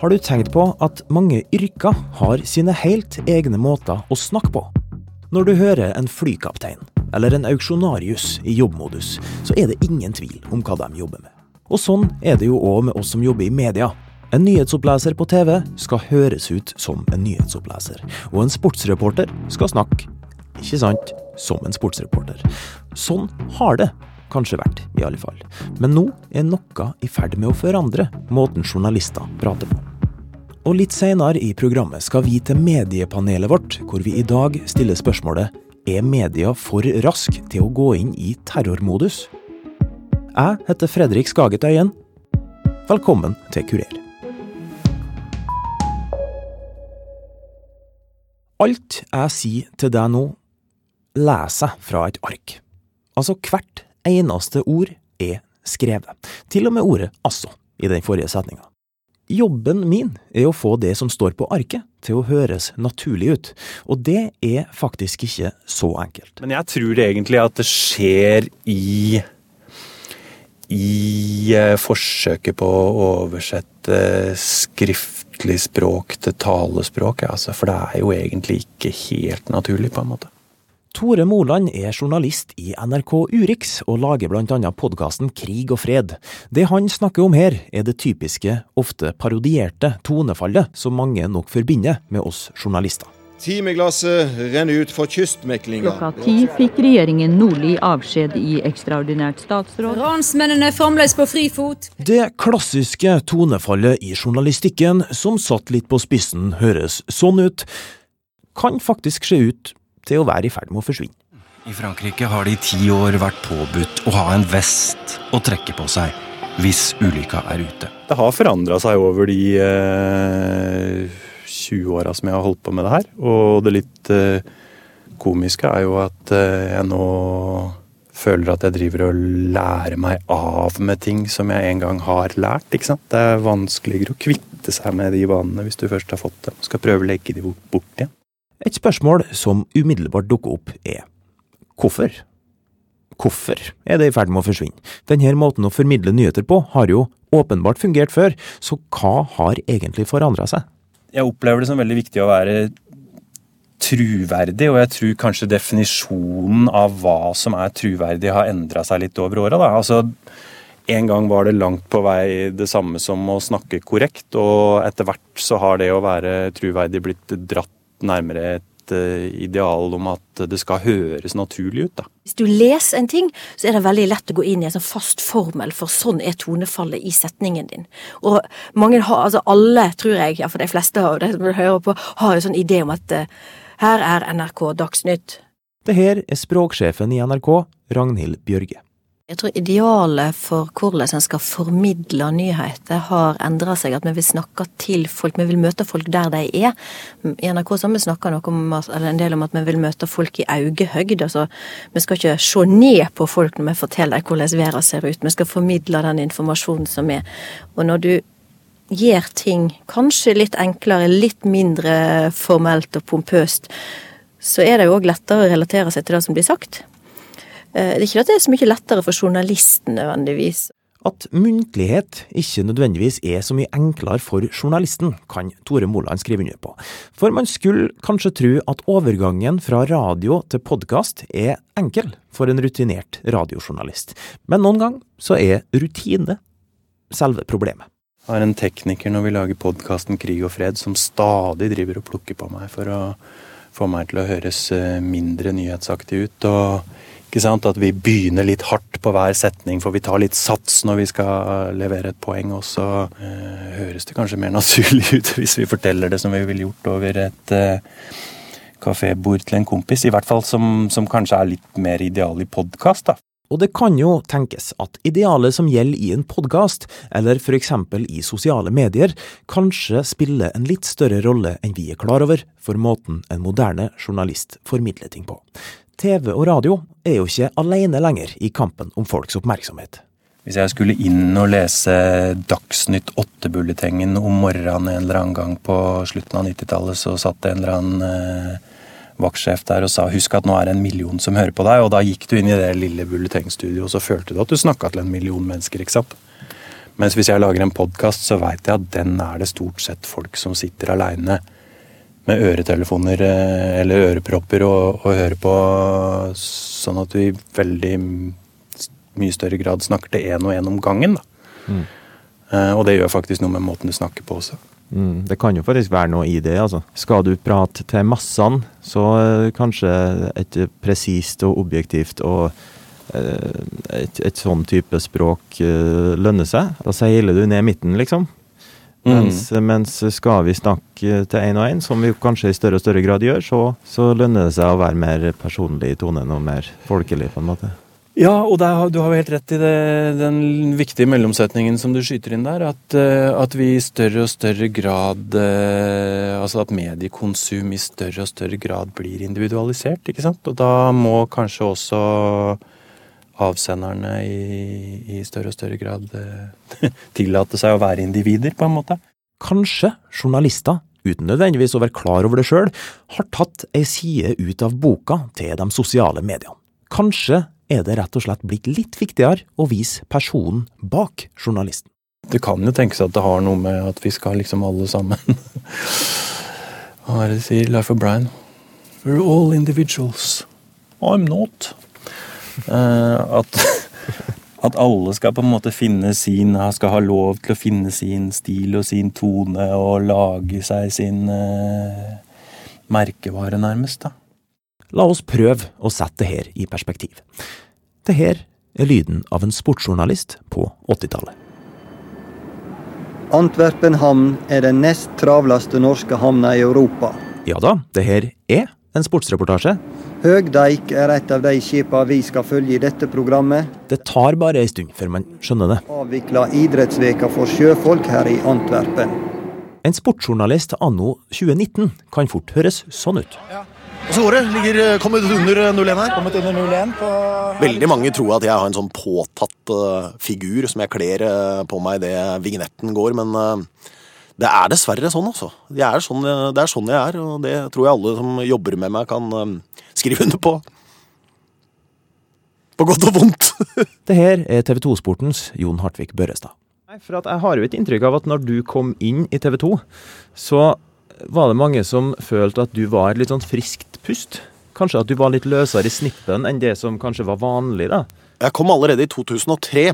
Har du tenkt på at mange yrker har sine helt egne måter å snakke på? Når du hører en flykaptein eller en auksjonarius i jobbmodus, så er det ingen tvil om hva de jobber med. Og sånn er det jo òg med oss som jobber i media. En nyhetsoppleser på TV skal høres ut som en nyhetsoppleser, og en sportsreporter skal snakke, ikke sant, som en sportsreporter. Sånn har det kanskje vært, i alle fall. Men nå er noe i ferd med å forandre måten journalister prater på. Og litt seinere i programmet skal vi til mediepanelet vårt, hvor vi i dag stiller spørsmålet er media for rask til å gå inn i terrormodus? Jeg heter Fredrik Skaget Øyen. Velkommen til Kurer. Alt jeg sier til deg nå, leser jeg fra et ark. Altså hvert eneste ord er skrevet. Til og med ordet 'altså' i den forrige setninga. Jobben min er å få det som står på arket til å høres naturlig ut, og det er faktisk ikke så enkelt. Men jeg tror egentlig at det skjer i i eh, forsøket på å oversette skriftlig språk til talespråk, altså, for det er jo egentlig ikke helt naturlig, på en måte. Tore Moland er journalist i NRK Urix, og lager blant annet podkasten Krig og fred. Det han snakker om her, er det typiske, ofte parodierte tonefallet som mange nok forbinder med oss journalister. Timeglasset renner ut for kystmeklinga. Klokka ti fikk regjeringen Nordli avskjed i ekstraordinært statsråd. Ransmennene fremdeles på frifot. Det klassiske tonefallet i journalistikken, som satt litt på spissen, høres sånn ut, kan faktisk se ut til å være i ferd med å forsvinne. I Frankrike har det i ti år vært påbudt å ha en vest å trekke på seg hvis ulykka er ute. Det har forandra seg over de eh, 20 åra som jeg har holdt på med det her. Og det litt eh, komiske er jo at eh, jeg nå føler at jeg driver og lærer meg av med ting som jeg en gang har lært. ikke sant? Det er vanskeligere å kvitte seg med de vanene hvis du først har fått dem. Skal prøve å legge de bort igjen. Et spørsmål som umiddelbart dukker opp er hvorfor? Hvorfor er det i ferd med å forsvinne? Denne måten å formidle nyheter på har jo åpenbart fungert før, så hva har egentlig forandra seg? Jeg opplever det som veldig viktig å være truverdig, og jeg tror kanskje definisjonen av hva som er truverdig, har endra seg litt over åra. Altså, en gang var det langt på vei det samme som å snakke korrekt, og etter hvert så har det å være truverdig blitt dratt nærmere et uh, ideal om at det skal høres naturlig ut. Da. Hvis du leser en ting, så er det veldig lett å gå inn i en sånn fast formel, for sånn er tonefallet i setningen din. Og mange har, altså alle, tror jeg, ja, for de fleste av de som hører på, har jo sånn idé om at uh, her er NRK Dagsnytt. Det her er språksjefen i NRK, Ragnhild Bjørge. Jeg tror idealet for hvordan en skal formidle nyheter har endra seg. At vi vil snakke til folk, vi vil møte folk der de er. I NRK så har vi snakka en del om at vi vil møte folk i øyehøyde. Altså, vi skal ikke se ned på folk når vi forteller hvordan verden ser ut. Vi skal formidle den informasjonen som er. Og når du gjør ting kanskje litt enklere, litt mindre formelt og pompøst, så er det jo òg lettere å relatere seg til det som blir sagt. Eh, det er ikke at det er så mye lettere for journalisten nødvendigvis. At muntlighet ikke nødvendigvis er så mye enklere for journalisten, kan Tore Moland skrive under på. For man skulle kanskje tro at overgangen fra radio til podkast er enkel for en rutinert radiojournalist, men noen gang så er rutine selve problemet. Jeg har en tekniker når vi lager podkasten Krig og fred som stadig driver og plukker på meg for å få meg til å høres eh, mindre nyhetsaktig ut. og? At vi begynner litt hardt på hver setning, for vi tar litt sats når vi skal levere et poeng. Og så eh, høres det kanskje mer naturlig ut hvis vi forteller det som vi ville gjort over et øh, kafébord til en kompis. I hvert fall som, som kanskje er litt mer ideal i podkast, da. Og det kan jo tenkes at idealet som gjelder i en podkast, eller for eksempel i sosiale medier, kanskje spiller en litt større rolle enn vi er klar over for måten en moderne journalist formidler ting på. TV og radio er jo ikke alene lenger i kampen om folks oppmerksomhet. Hvis jeg skulle inn og lese Dagsnytt 8-bulletengen om morgenen en eller annen gang på slutten av 90-tallet, så satt en eller annen eh, vaktsjef der og sa husk at nå er det en million som hører på deg, og da gikk du inn i det lille bulletengstudioet og så følte du at du snakka til en million mennesker, ikke sant. Mens hvis jeg lager en podkast, så veit jeg at den er det stort sett folk som sitter aleine med øretelefoner eh, eller ørepropper og, og høre på, sånn at vi veldig mye større grad snakker til én og én om gangen. Mm. Uh, og det gjør faktisk noe med måten du snakker på også. Mm, det kan jo faktisk være noe i det. altså. Skal du prate til massene, så uh, kanskje et presist og objektivt og uh, et, et sånn type språk lønner seg. Da seiler du ned midten, liksom. Mm. Mens, mens, skal vi snakke til én og én, som vi kanskje i større og større grad gjør, så, så lønner det seg å være mer personlig i tonen og mer folkelig, på en måte. Ja, og der, du har jo helt rett i det, den viktige mellomsetningen som du skyter inn der. At, eh, at vi i større og større grad eh, Altså at mediekonsum i større og større grad blir individualisert. ikke sant? Og da må kanskje også avsenderne i, i større og større grad eh, tillate seg å være individer, på en måte. Kanskje journalister uten nødvendigvis å være klar over det sjøl, har tatt ei side ut av boka til de sosiale mediene. Kanskje er det rett og slett blitt litt viktigere å vise personen bak journalisten. Det kan jo tenkes at det har noe med at vi skal liksom alle sammen Hva er det de sier, Life of Brian? We're all individuals. I'm not. Uh, at, at alle skal på en måte finne sin Skal ha lov til å finne sin stil og sin tone og lage seg sin uh, merkevare, nærmest. da. La oss prøve å sette det her i perspektiv. Det her er lyden av en sportsjournalist på 80-tallet. Antwerpen havn er den nest travleste norske havna i Europa. Ja da, det her er en sportsreportasje. Høgdeik er et av de skipene vi skal følge i dette programmet. Det tar bare ei stund før man skjønner det. Avvikla idrettsveka for sjøfolk her i Antwerpen. En sportsjournalist anno 2019 kan fort høres sånn ut. Ja. Og så går. Ligger eh, kommet under 0-1 eh, her. Kommet under 0-1 på Veldig mange tror at jeg har en sånn påtatt uh, figur som jeg kler uh, på meg idet vignetten går, men uh, det er dessverre sånn, altså. Er sånn, det er sånn jeg er, og det tror jeg alle som jobber med meg, kan skrive under på. På godt og vondt. det her er TV 2-sportens Jon Hartvig Børrestad. For jeg har jo et inntrykk av at når du kom inn i TV 2, så var det mange som følte at du var et litt sånn friskt pust? Kanskje at du var litt løsere i snippen enn det som kanskje var vanlig? da? Jeg kom allerede i 2003.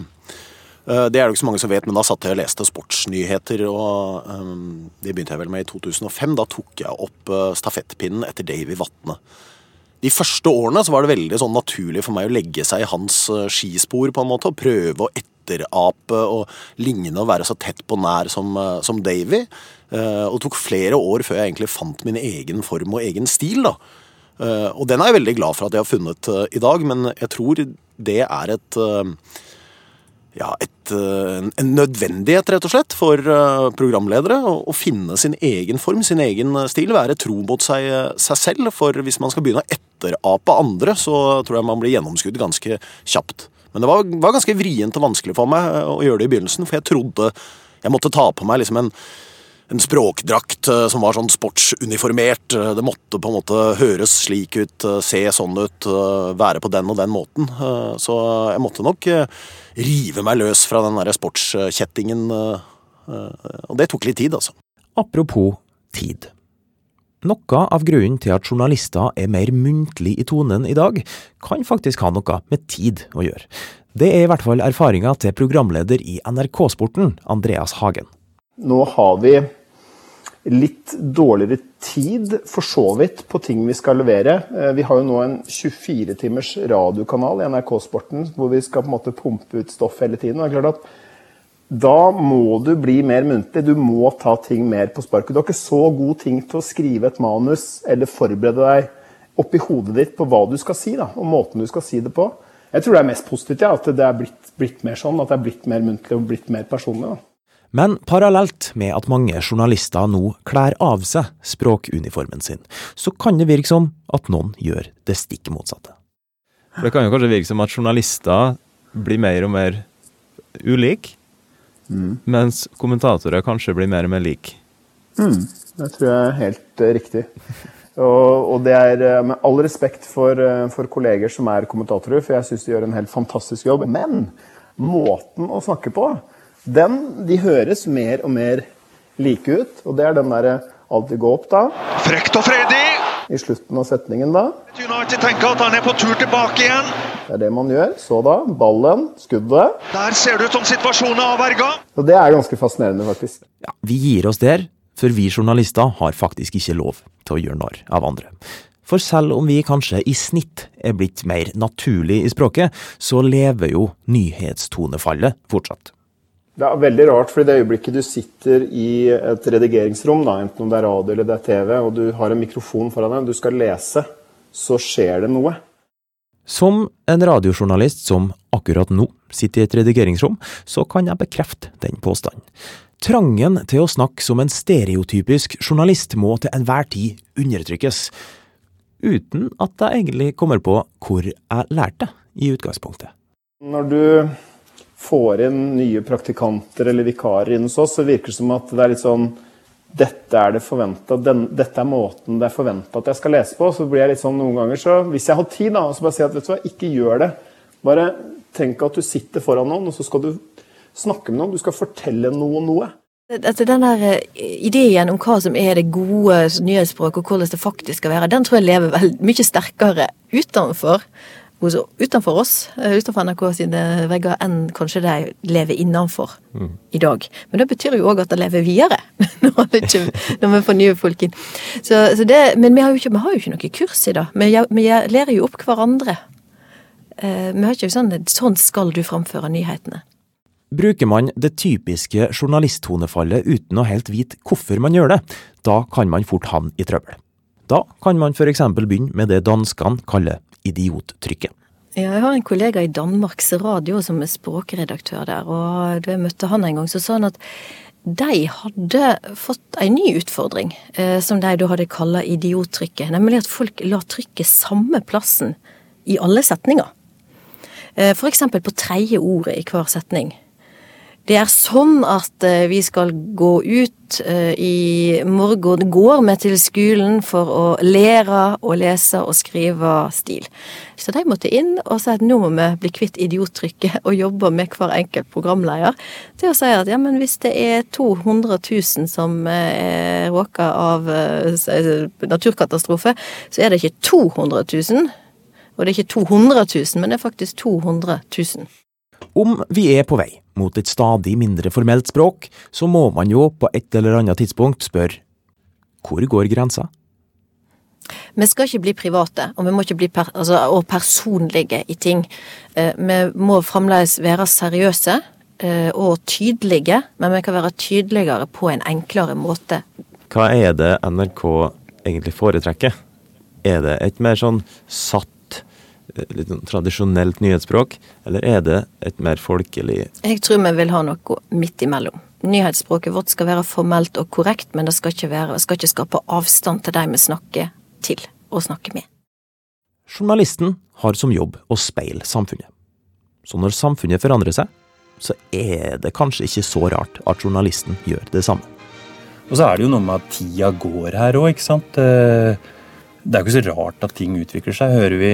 Eh, det er det ikke så mange som vet, men da satt jeg og leste sportsnyheter. og um, Det begynte jeg vel med i 2005. Da tok jeg opp uh, stafettpinnen etter Davy Vatne. De første årene så var det veldig sånn naturlig for meg å legge seg i hans uh, skispor på en måte, og prøve å etterape og ligne og være så tett på nær som, som Davy. Uh, og det tok flere år før jeg egentlig fant min egen form og egen stil. da. Uh, og den er jeg veldig glad for at jeg har funnet uh, i dag, men jeg tror det er et ja, et, en nødvendighet, rett og slett, for programledere å, å, finne sin egen form, sin egen stil. Være tro mot seg, seg, selv. For hvis man skal begynne å etterape andre, så tror jeg man blir gjennomskudd ganske kjapt. Men det var, var ganske vrient og vanskelig for meg å gjøre det i begynnelsen, for jeg trodde jeg måtte ta på meg liksom en en språkdrakt eh, som var sånn sportsuniformert. Eh, det måtte på en måte høres slik ut, eh, se sånn ut, være på den og den måten. Så jeg måtte nok rive meg løs fra den der sportskjettingen. Og det tok litt tid, altså. Apropos tid. Noe av grunnen til at journalister er mer muntlig i tonen i dag, kan faktisk ha noe med tid å gjøre. Det er i hvert fall erfaringa til programleder i NRK-sporten, Andreas Hagen. Nå har vi litt dårligere tid, for så vidt, på ting vi skal levere. Eh, vi har jo nå en 24 timers radiokanal i NRK Sporten hvor vi skal på en måte pumpe ut stoff hele tiden. og det er klart at da må du bli mer muntlig. Du må ta ting mer på sparket. Du har ikke så god ting til å skrive et manus eller forberede deg oppi hodet ditt på hva du skal si, da, og måten du skal si det på. Jeg tror det er mest positivt ja, at det er blitt, blitt, mer sånn, at det er blitt mer muntlig og blitt mer personlig. da. Men parallelt med at mange journalister nå kler av seg språkuniformen sin, så kan det virke som at noen gjør det stikk motsatte. For det kan jo kanskje virke som at journalister blir mer og mer ulike, mm. mens kommentatorer kanskje blir mer og mer like. Mm. Det tror jeg er helt uh, riktig. Og, og, det er uh, med all respekt for, uh, for, kolleger som er kommentatorer, for jeg syns de gjør en helt fantastisk jobb. Men måten å snakke på Den, de høres mer og mer like ut, og det er den derre alltid gå opp, da. Frekt og fredig! I slutten av setningen, da. United tenker at han er på tur tilbake igjen. Det er det man gjør. Så da, ballen, skuddet. Der ser det ut som situasjonen er avverga. Og det er ganske fascinerende, faktisk. Ja, Vi gir oss der, for vi journalister har faktisk ikke lov til å gjøre narr av andre. For selv om vi kanskje i snitt er blitt mer naturlig i språket, så lever jo nyhetstonefallet fortsatt. Det er veldig rart, for i det øyeblikket du sitter i et redigeringsrom, da, enten om det er radio eller det er TV, og du har en mikrofon foran deg, og du skal lese, så skjer det noe. Som en radiojournalist som akkurat nå sitter i et redigeringsrom, så kan jeg bekrefte den påstanden. Trangen til å snakke som en stereotypisk journalist må til enhver tid undertrykkes, uten at jeg egentlig kommer på hvor jeg lærte i utgangspunktet. Når du får inn nye praktikanter eller vikarer inn hos oss, så virker det som at det er litt sånn dette er det forventa, dette er måten det er forventa at jeg skal lese på. Så blir jeg litt sånn noen ganger, så hvis jeg har tid, da, så bare si at vet du hva, ikke gjør det. Bare tenk at du sitter foran noen, og så skal du snakke med noen. Du skal fortelle noen noe. Altså, den der ideen om hva som er det gode nyhetsspråket, og hvordan det faktisk skal være, den tror jeg lever mye sterkere utenfor utenfor oss, utenfor NRK sine vegger, enn kanskje de lever innenfor mm. i dag. Men det betyr jo òg at det lever videre, når, ikke, når vi får nye folk inn. Så, så det, men vi har, ikke, vi har, jo ikke, noe kurs i det. Vi, vi lærer jo opp hverandre. Vi har ikke sånn sånn skal du framføre nyhetene. Bruker man det typiske journalisttonefallet uten å helt vite hvorfor man gjør det, da kan man fort havne i trøbbel. Da kan man f.eks. begynne med det danskene kaller idiottrykket. Ja, jeg har en kollega i Danmarks Radio som er språkredaktør der, og da jeg møtte han en gang, så sa han at de hadde fått en ny utfordring, eh, som de da hadde kalla idiottrykket. Nemlig at folk la trykket samme plassen i alle setninger. Eh, eksempel på tredje ordet i hver setning. Det er sånn at eh, vi skal gå ut eh, i morgen, går vi til skolen for å lære å lese og skrive stil. Så de måtte inn og si at nå må vi bli kvitt idiottrykket og jobbe med hver enkelt programleder til å si at ja, men hvis det er 200 000 som er råka av naturkatastrofe, så er det ikke 200 000. Og det er ikke 200 000, men det er faktisk 200 000. Om vi er på vei mot et stadig mindre formelt språk, så må man jo på et eller annet tidspunkt spørre hvor går grensa? Vi skal ikke bli private, og vi må ikke bli per, altså, og personlige i ting. Eh, vi må fremdeles være seriøse eh, og tydelige, men vi kan være tydeligere på en enklere måte. Hva er det NRK egentlig foretrekker? Er det et mer sånn satt litt sånn tradisjonelt nyhetsspråk, eller er det et mer folkelig Jeg tror vi vil ha noe midt imellom. Nyhetsspråket vårt skal være formelt og korrekt, men det skal ikke, være, skal ikke skape avstand til de vi snakker til og snakker med. Journalisten har som jobb å speile samfunnet. Så når samfunnet forandrer seg, så er det kanskje ikke så rart at journalisten gjør det samme. Og så er det jo noe med at tida går her òg, ikke sant. Eh, det er jo ikke så rart at ting utvikler seg. Hører vi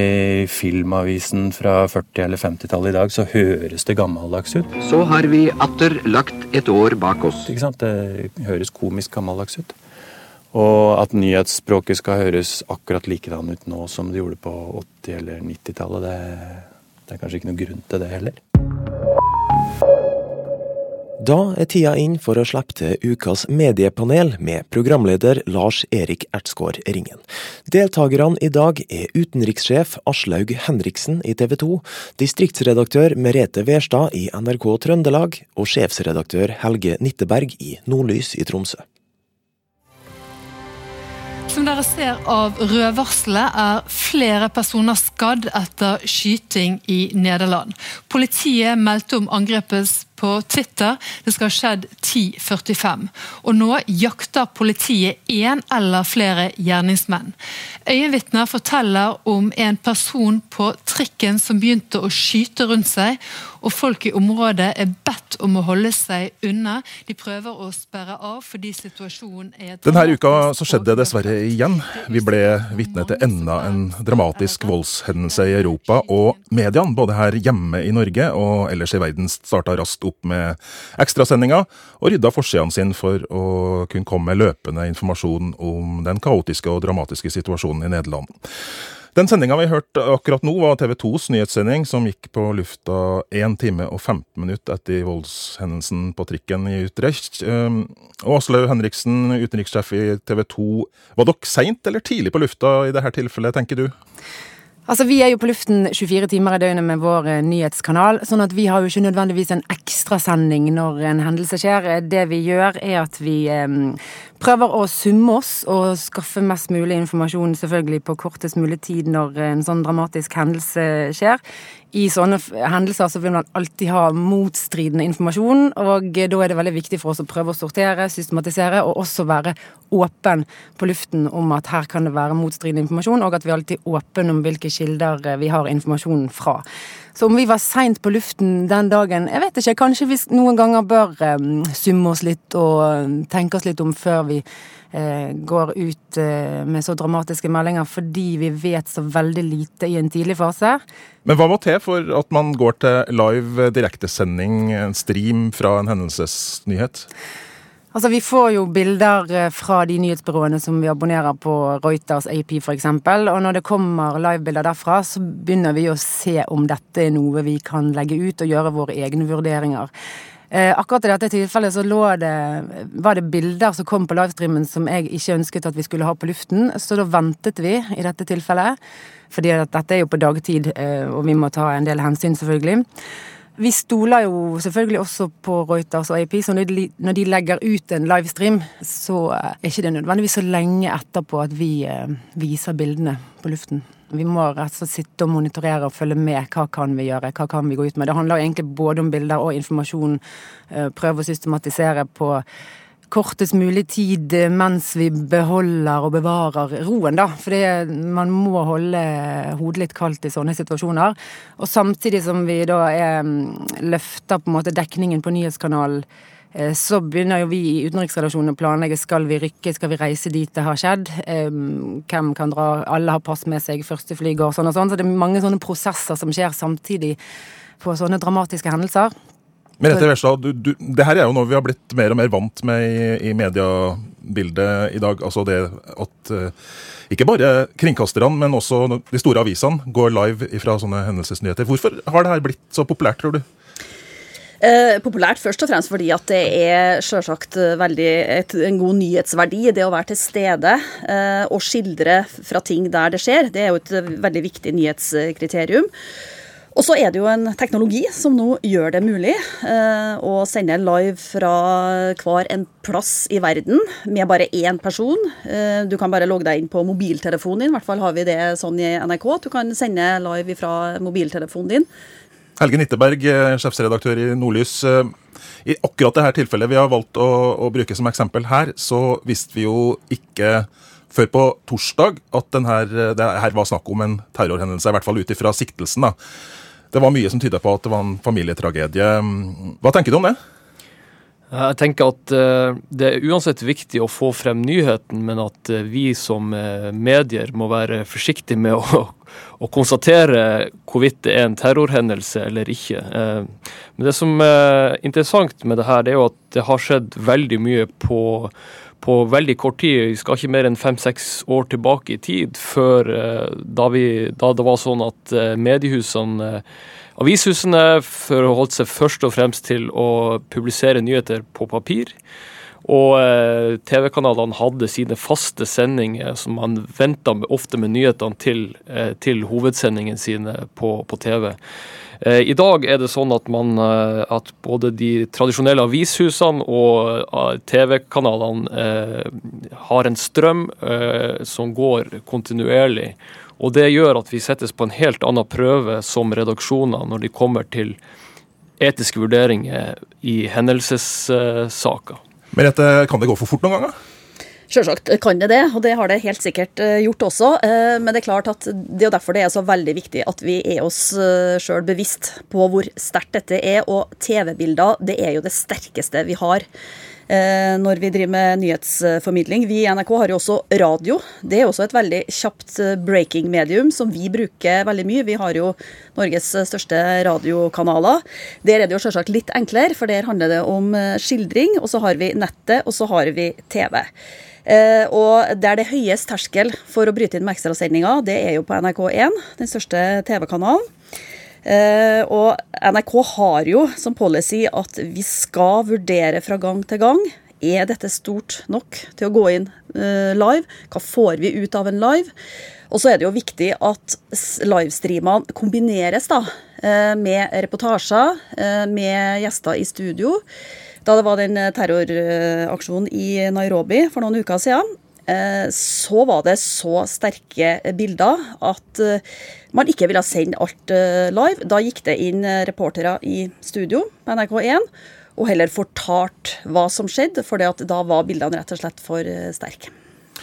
Filmavisen fra 40- eller 50-tallet i dag, så høres det gammeldags ut. Så har vi atter lagt et år bak oss. Ikke sant? Det høres komisk gammeldags ut. Og at nyhetsspråket skal høres akkurat likedan ut nå som det gjorde på 80- eller 90-tallet, det, det er kanskje ikke noe grunn til det heller. Da er tida inn for å slippe til ukas mediepanel med programleder Lars Erik Ertsgaard Ringen. Deltakerne i dag er utenrikssjef Aslaug Henriksen i TV 2, distriktsredaktør Merete Wærstad i NRK Trøndelag og sjefsredaktør Helge Nitteberg i Nordlys i Tromsø. Som dere ser av rødvarselet, er flere personer skadd etter skyting i Nederland. Politiet meldte om angrepet på Twitter. Det skal ha skjedd 10.45. Og nå jakter politiet én eller flere gjerningsmenn. Øyenvitner forteller om en person på trikken som begynte å skyte rundt seg, og folk i området er bedt om å holde seg unna. De prøver å sperre av fordi situasjonen er Denne uka så skjedde det dessverre igjen. Vi ble vitne til enda en dramatisk voldshendelse i Europa, og mediene, både her hjemme i Norge og ellers i verden, starta raskt opp med ekstrasendinger, og rydda forsidene sine for å kunne komme med løpende informasjon om den kaotiske og dramatiske situasjonen i Nederland. Den sendinga vi hørte akkurat nå, var TV 2s nyhetssending, som gikk på lufta 1 time og 15 minutter etter voldshendelsen på trikken i Utrecht. Um, og Henriksen, utenrikssjef i TV 2. Var dere seint eller tidlig på lufta i dette tilfellet, tenker du? Altså, Vi er jo på luften 24 timer i døgnet med vår eh, nyhetskanal, sånn at vi har jo ikke nødvendigvis en ekstrasending når en hendelse skjer. Det vi gjør, er at vi eh, prøver å summe oss og skaffe mest mulig informasjon selvfølgelig på kortest mulig tid når en sånn dramatisk hendelse skjer i sånne hendelser så vil man alltid ha motstridende informasjon, og da er det veldig viktig for oss å prøve å sortere, systematisere, og også være åpen på luften om at her kan det være motstridende informasjon, og at vi alltid er åpne om hvilke kilder vi har informasjonen fra. Så om vi var seint på luften den dagen, jeg vet ikke. Kanskje vi noen ganger bør eh, summe oss litt og tenke oss litt om før vi eh, går ut eh, med så dramatiske meldinger, fordi vi vet så veldig lite i en tidlig fase. Men hva må til for at man går til live direktesending, en stream fra en hendelsesnyhet? Altså, Vi får jo bilder eh, fra de nyhetsbyråene som vi abonnerer på, Reuters, AP f.eks. Og når det kommer livebilder derfra, så begynner vi å se om dette er noe vi kan legge ut og gjøre våre egne vurderinger. Eh, akkurat i dette tilfellet så det, var det bilder som kom på livestreamen som jeg ikke ønsket at vi skulle ha på luften, så da ventet vi i dette tilfellet. Fordi dette er jo på dagtid, eh, og vi må ta en del hensyn, selvfølgelig. Vi stoler jo selvfølgelig også på Reuters og AP, så når de legger ut en livestream, så er ikke det nødvendigvis så lenge etterpå at vi eh, viser bildene på luften. Vi må rett og slett sitte og monitorere og følge med. Hva kan vi gjøre, hva kan vi gå ut med? Det handler egentlig både om bilder og informasjon. Eh, prøve å systematisere på kortest mulig tid mens vi beholder og bevarer roen, da. For man må holde hodet litt kaldt i sånne situasjoner. Og samtidig som vi da er, mm, løfter på en måte dekningen på nyhetskanalen, eh, så begynner jo vi i utenriksredaksjonen å planlegge skal vi rykke, skal vi reise dit det har skjedd. Hvem kan dra? Alle har pass med seg, første fly går, sånn og sånn. Så det er mange sånne prosesser som skjer samtidig på sånne dramatiske hendelser. Merete Wærstad, det her er jo noe vi har blitt mer og mer vant med i, i mediebildet i dag. Altså det at uh, ikke bare kringkasterne, men også de store avisene går live fra sånne hendelsesnyheter. Hvorfor har det her blitt så populært, tror du? Eh, populært først og fremst fordi at det er selvsagt veldig et, en god nyhetsverdi. Det å være til stede eh, og skildre fra ting der det skjer, det er jo et veldig viktig nyhetskriterium. Og så er det jo en teknologi som nå gjør det mulig eh, å sende live fra hver en plass i verden med bare én person. Eh, du kan bare logge deg inn på mobiltelefonen din, i hvert fall har vi det sånn i NRK. Du kan sende live fra mobiltelefonen din. Helge Nitteberg, eh, sjefsredaktør i Nordlys. I akkurat dette tilfellet vi har valgt å, å bruke som eksempel her, så visste vi jo ikke før på torsdag at denne, det her var snakk om en terrorhendelse, i hvert fall ut ifra siktelsen. da. Det var mye som tyda på at det var en familietragedie. Hva tenker du om det? Jeg tenker at uh, det er uansett viktig å få frem nyheten, men at uh, vi som uh, medier må være forsiktige med å, å, konstatere hvorvidt det er en terrorhendelse eller ikke. men det som er interessant med det her, det er jo at det har skjedd veldig mye på på veldig kort tid, vi skal ikke mer enn fem-seks år tilbake i tid, før eh, da, vi, da det var sånn at eh, mediehusene eh, Avishusene forholdt seg først og fremst til å publisere nyheter på papir. Og TV-kanalene hadde sine faste sendinger som man venta ofte med nyhetene til, til hovedsendingene sine på, på TV. Eh, I dag er det sånn at, man, eh, at både de tradisjonelle avishusene og eh, TV-kanalene har en strøm som går kontinuerlig. Og det gjør at vi settes på en helt annen prøve som redaksjoner når de kommer til etiske vurderinger i hendelsessaker. Men dette, kan det gå for fort noen ganger? Selvsagt kan det det, og det har det helt sikkert eh, gjort også. Eh, men det er klart at det er derfor det er så veldig viktig at vi er oss eh, sjøl bevisst på hvor sterkt dette er. Og TV-bilder det er jo det sterkeste vi har. når vi driver med nyhetsformidling. Vi i NRK har jo også radio. Det er også et veldig kjapt breaking-medium som vi bruker veldig mye. Vi har jo Norges største radiokanaler. Der er det jo selvsagt litt enklere, for der handler det om skildring. Og så har vi nettet, og så har vi TV. Eh, og der det er høyest terskel for å bryte inn med ekstrasendinger, det er jo på NRK1, den største TV-kanalen. Uh, og NRK har jo som policy at vi skal vurdere fra gang til gang. Er dette stort nok til å gå inn uh, live? Hva får vi ut av en live? Og så er det jo viktig at livestreamene kombineres da, uh, med reportasjer, med gjester i studio. Da det var den terroraksjonen i Nairobi for noen uker siden, Eh, så var det så sterke bilder at eh, man ikke ville sende alt eh, live. Da gikk det inn reportere i studio på NRK1 og heller fortalt hva som skjedde, for da var bildene rett og slett for sterke.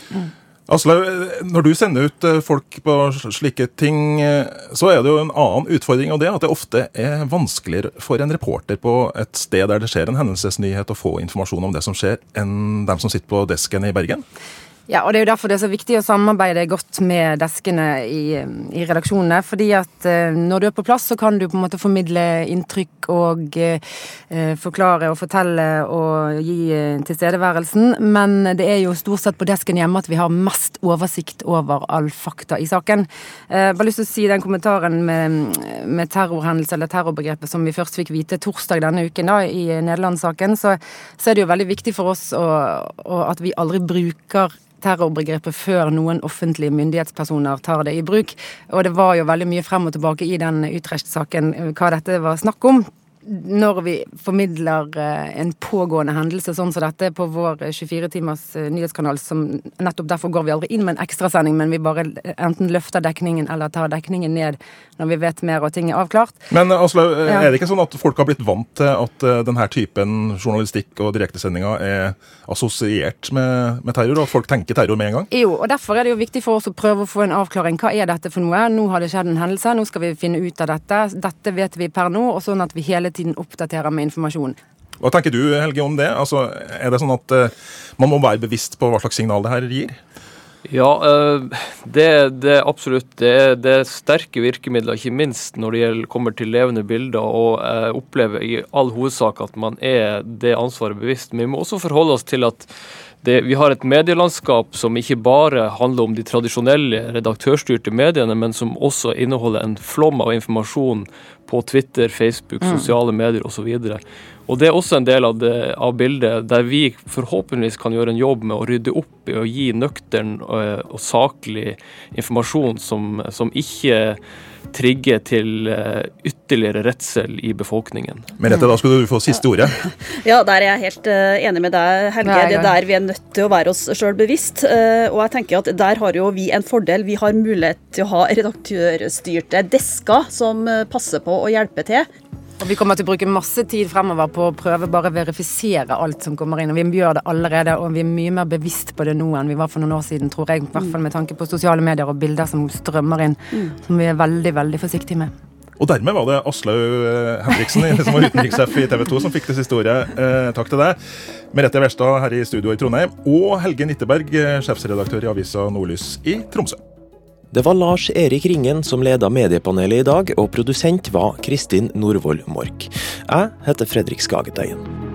Mm. Aslaug, når du sender ut folk på slike ting, så er det jo en annen utfordring. Og det at det ofte er vanskeligere for en reporter på et sted der det skjer en hendelsesnyhet, å få informasjon om det som skjer, enn dem som sitter på desken i Bergen? Ja, og det er jo derfor det er så viktig å samarbeide godt med deskene i, i redaksjonene. fordi at eh, når du er på plass, så kan du på en måte formidle inntrykk og eh, forklare og fortelle og gi eh, tilstedeværelsen. Men det er jo stort sett på desken hjemme at vi har mest oversikt over all fakta i saken. Eh, bare lyst til å si den kommentaren med, med terrorhendelse eller terrorbegrepet som vi først fikk vite torsdag denne uken da, i Nederlandssaken, så, så er det jo veldig viktig for oss å, å, at vi aldri bruker terrorbegrepet før noen offentlige myndighetspersoner tar det i bruk. Og det var jo veldig mye frem og tilbake i den Utrecht-saken hva dette var snakk om når vi formidler eh, en pågående hendelse sånn som dette på vår 24-timers eh, nyhetskanal, som nettopp derfor går vi aldri inn med en ekstrasending, men vi bare enten løfter dekningen eller tar dekningen ned når vi vet mer og ting er avklart. Men Aslaug, eh, ja. er det ikke sånn at folk har blitt vant til at denne typen journalistikk og direktesendinger er assosiert med, med terror, og folk tenker terror med en gang? Jo, og derfor er det jo viktig for oss å prøve å få en avklaring. Hva er dette for noe? Nå har det skjedd en hendelse, nå skal vi finne ut av dette. Dette vet vi per nå, og sånn at vi hele tiden oppdaterer med informasjon. Hva tenker du Helge om det? Altså, er det sånn at uh, man må være bevisst på hva slags signal det her gir? Ja, uh, det, det absolutt. Det er, det er, sterke virkemidler, ikke minst når det gjelder, kommer til levende bilder. Og jeg opplever i all hovedsak at man er det ansvaret bevisst. Men vi må også forholde oss til at det, vi har et medielandskap som ikke bare handler om de tradisjonelle redaktørstyrte mediene, men som også inneholder en flom av informasjon på Twitter, Facebook, mm. sosiale medier osv. Og Det er også en del av, det, av, bildet der vi forhåpentligvis kan gjøre en jobb med å rydde opp i å gi nøktern og, eh, og saklig informasjon som, som ikke trigger til eh, ytterligere redsel i befolkningen. Merete, da skulle du få siste ordet. Ja, der er jeg helt uh, enig med deg, Helge. Det er der vi er nødt til å være oss sjøl bevisst. Uh, og jeg tenker at der har jo vi en fordel. Vi har mulighet til å ha redaktørstyrte desker som passer på å hjelpe til. Og Vi kommer til å bruke masse tid fremover på å prøve bare å verifisere alt som kommer inn. og Vi gjør det allerede, og vi er mye mer bevisst på det nå enn vi var for noen år siden, tror jeg. I hvert fall med tanke på sosiale medier og bilder som strømmer inn, mm. som vi er veldig, veldig forsiktige med. Og dermed var det Aslaug eh, Henriksen som var utenrikssjef i TV 2 som fikk det siste ordet. Eh, takk til deg. Merete Wærstad her i studio i Trondheim, og Helge Nitteberg, eh, sjefsredaktør i avisa Nordlys i Tromsø. Det var Lars Erik Ringen som leda mediepanelet i dag, og produsent var Kristin Norvoll Mork. Jeg heter Fredrik Skagetøyen.